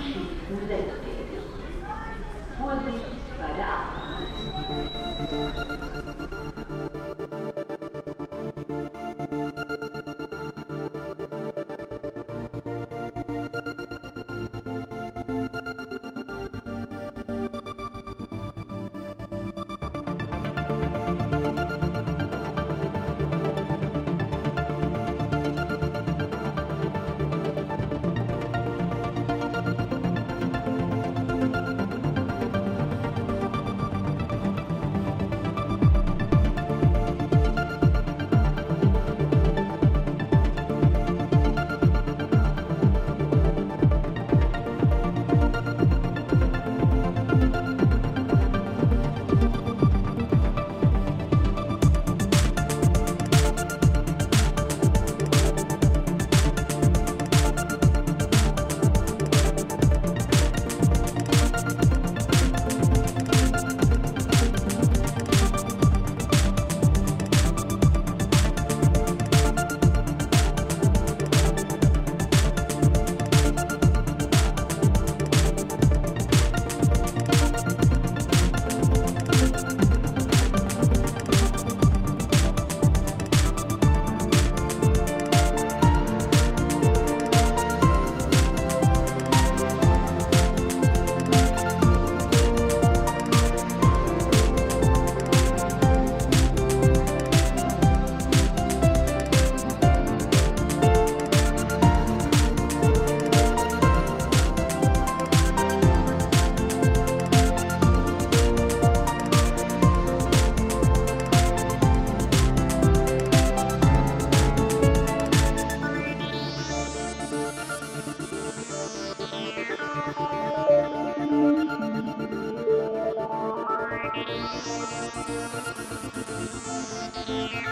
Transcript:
Anschließend selbsttätig. Vorsicht bei der Abfahrt. Yeah.